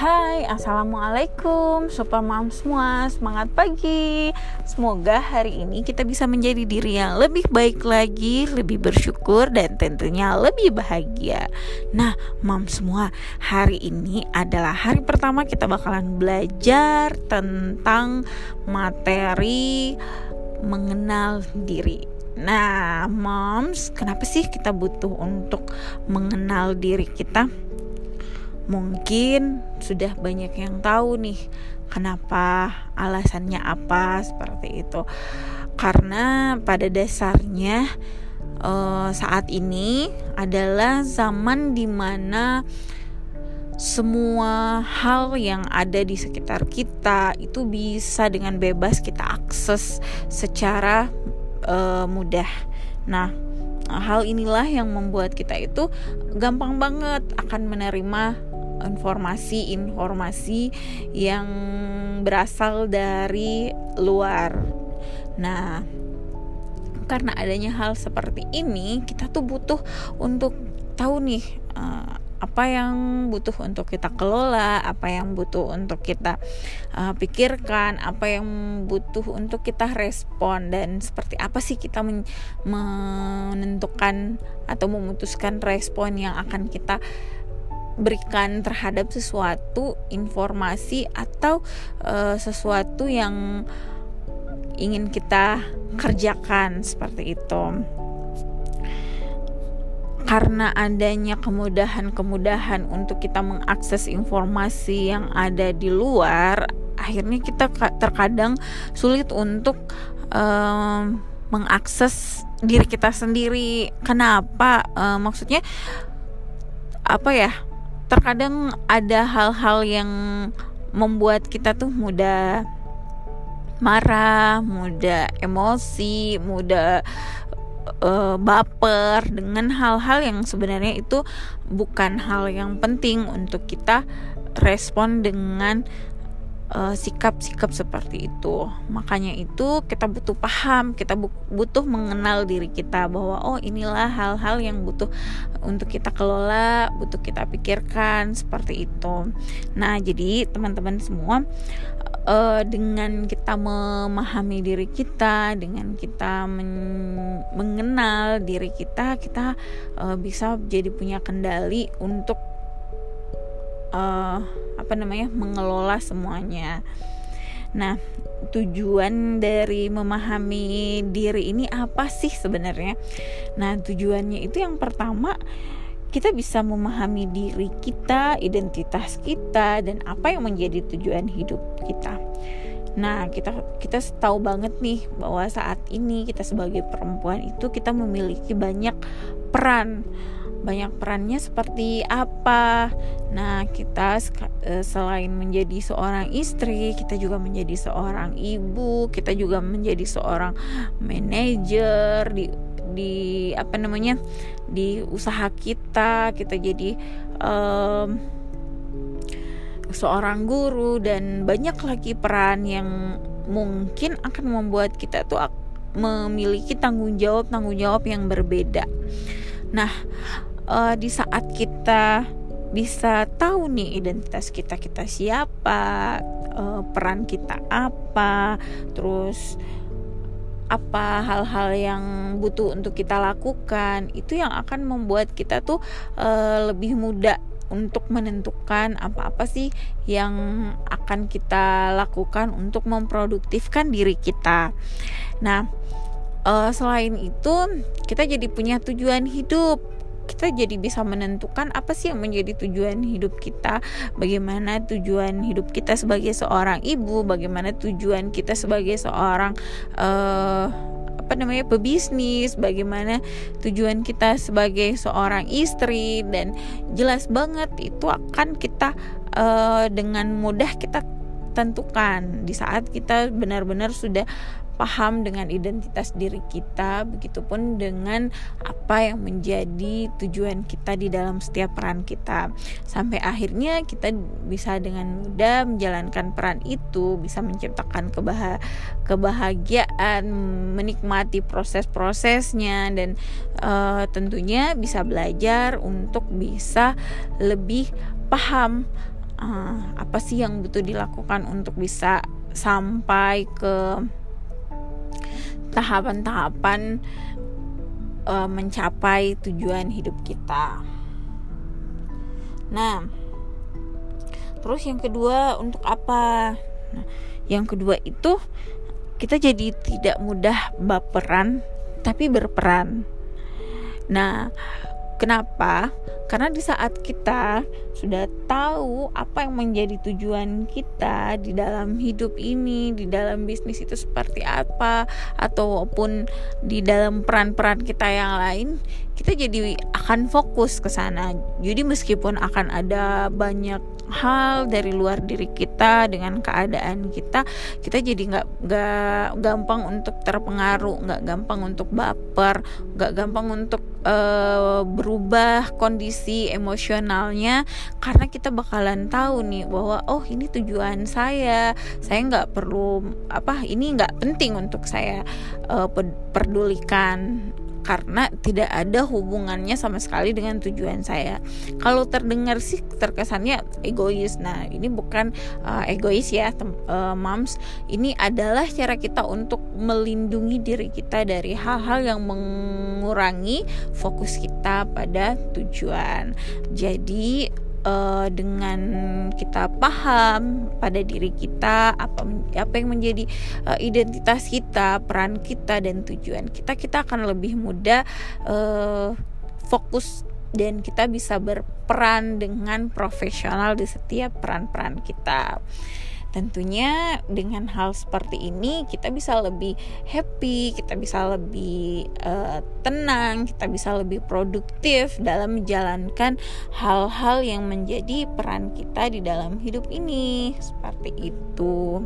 Hai, Assalamualaikum. Super Mom semua, semangat pagi. Semoga hari ini kita bisa menjadi diri yang lebih baik lagi Lebih bersyukur dan tentunya lebih bahagia. Nah, Mom semua, hari ini adalah hari pertama kita bakalan belajar tentang materi mengenal diri. Nah, moms, kenapa sih kita butuh untuk mengenal diri kita? Mungkin sudah banyak yang tahu nih kenapa alasannya apa seperti itu. Karena pada dasarnya uh, saat ini adalah zaman di mana semua hal yang ada di sekitar kita itu bisa dengan bebas kita akses secara uh, mudah. Nah, hal inilah yang membuat kita itu gampang banget akan menerima informasi-informasi yang berasal dari luar. Nah, karena adanya hal seperti ini, kita tuh butuh untuk tahu nih uh, apa yang butuh untuk kita kelola, apa yang butuh untuk kita uh, pikirkan, apa yang butuh untuk kita respon dan seperti apa sih kita men menentukan atau memutuskan respon yang akan kita berikan terhadap sesuatu informasi atau uh, sesuatu yang ingin kita kerjakan seperti itu. Karena adanya kemudahan-kemudahan untuk kita mengakses informasi yang ada di luar akhirnya kita terkadang sulit untuk um, mengakses diri kita sendiri. Kenapa? Uh, maksudnya apa ya terkadang ada hal-hal yang membuat kita tuh mudah marah, mudah emosi, mudah uh, baper dengan hal-hal yang sebenarnya itu bukan hal yang penting untuk kita respon dengan uh, sikap-sikap seperti itu. Makanya itu kita butuh paham, kita butuh mengenal diri kita bahwa oh inilah hal-hal yang butuh untuk kita kelola, butuh kita pikirkan seperti itu. Nah, jadi teman-teman semua uh, dengan kita memahami diri kita, dengan kita men mengenal diri kita, kita uh, bisa jadi punya kendali untuk uh, apa namanya mengelola semuanya. Nah, tujuan dari memahami diri ini apa sih sebenarnya? Nah, tujuannya itu yang pertama kita bisa memahami diri kita, identitas kita dan apa yang menjadi tujuan hidup kita. Nah, kita kita tahu banget nih bahwa saat ini kita sebagai perempuan itu kita memiliki banyak peran banyak perannya seperti apa. Nah, kita e, selain menjadi seorang istri, kita juga menjadi seorang ibu, kita juga menjadi seorang manajer di di apa namanya di usaha kita kita jadi um, seorang guru dan banyak lagi peran yang mungkin akan membuat kita tuh memiliki tanggung jawab tanggung jawab yang berbeda. Nah, uh, di saat kita bisa tahu nih identitas kita kita siapa uh, peran kita apa terus apa hal-hal yang butuh untuk kita lakukan itu yang akan membuat kita tuh uh, lebih mudah untuk menentukan apa-apa sih yang akan kita lakukan untuk memproduktifkan diri kita. Nah, uh, selain itu kita jadi punya tujuan hidup kita jadi bisa menentukan apa sih yang menjadi tujuan hidup kita, bagaimana tujuan hidup kita sebagai seorang ibu, bagaimana tujuan kita sebagai seorang uh, apa namanya pebisnis, bagaimana tujuan kita sebagai seorang istri dan jelas banget itu akan kita uh, dengan mudah kita tentukan. Di saat kita benar-benar sudah paham dengan identitas diri kita, begitupun dengan apa yang menjadi tujuan kita di dalam setiap peran kita. Sampai akhirnya kita bisa dengan mudah menjalankan peran itu, bisa menciptakan kebah kebahagiaan, menikmati proses-prosesnya dan uh, tentunya bisa belajar untuk bisa lebih paham uh, apa sih yang butuh dilakukan untuk bisa sampai ke tahapan-tahapan uh, mencapai tujuan hidup kita. Nah, terus yang kedua untuk apa? Nah, yang kedua itu kita jadi tidak mudah baperan tapi berperan. Nah, kenapa? Karena di saat kita sudah tahu apa yang menjadi tujuan kita di dalam hidup ini, di dalam bisnis itu seperti apa, ataupun di dalam peran-peran kita yang lain, kita jadi akan fokus ke sana. Jadi meskipun akan ada banyak hal dari luar diri kita dengan keadaan kita, kita jadi nggak nggak gampang untuk terpengaruh, nggak gampang untuk baper, nggak gampang untuk uh, berubah kondisi emosionalnya karena kita bakalan tahu nih bahwa oh ini tujuan saya, saya nggak perlu apa ini nggak penting untuk saya uh, pedulikan karena tidak ada hubungannya sama sekali dengan tujuan saya. Kalau terdengar sih terkesannya egois. Nah, ini bukan uh, egois ya, uh, moms. Ini adalah cara kita untuk melindungi diri kita dari hal-hal yang mengurangi fokus kita pada tujuan. Jadi uh, dengan kita paham pada diri kita apa apa yang menjadi uh, identitas kita, peran kita dan tujuan kita, kita akan lebih mudah uh, fokus dan kita bisa berperan dengan profesional di setiap peran-peran kita. Tentunya dengan hal seperti ini kita bisa lebih happy, kita bisa lebih uh, tenang, kita bisa lebih produktif dalam menjalankan hal-hal yang menjadi peran kita di dalam hidup ini. Seperti itu.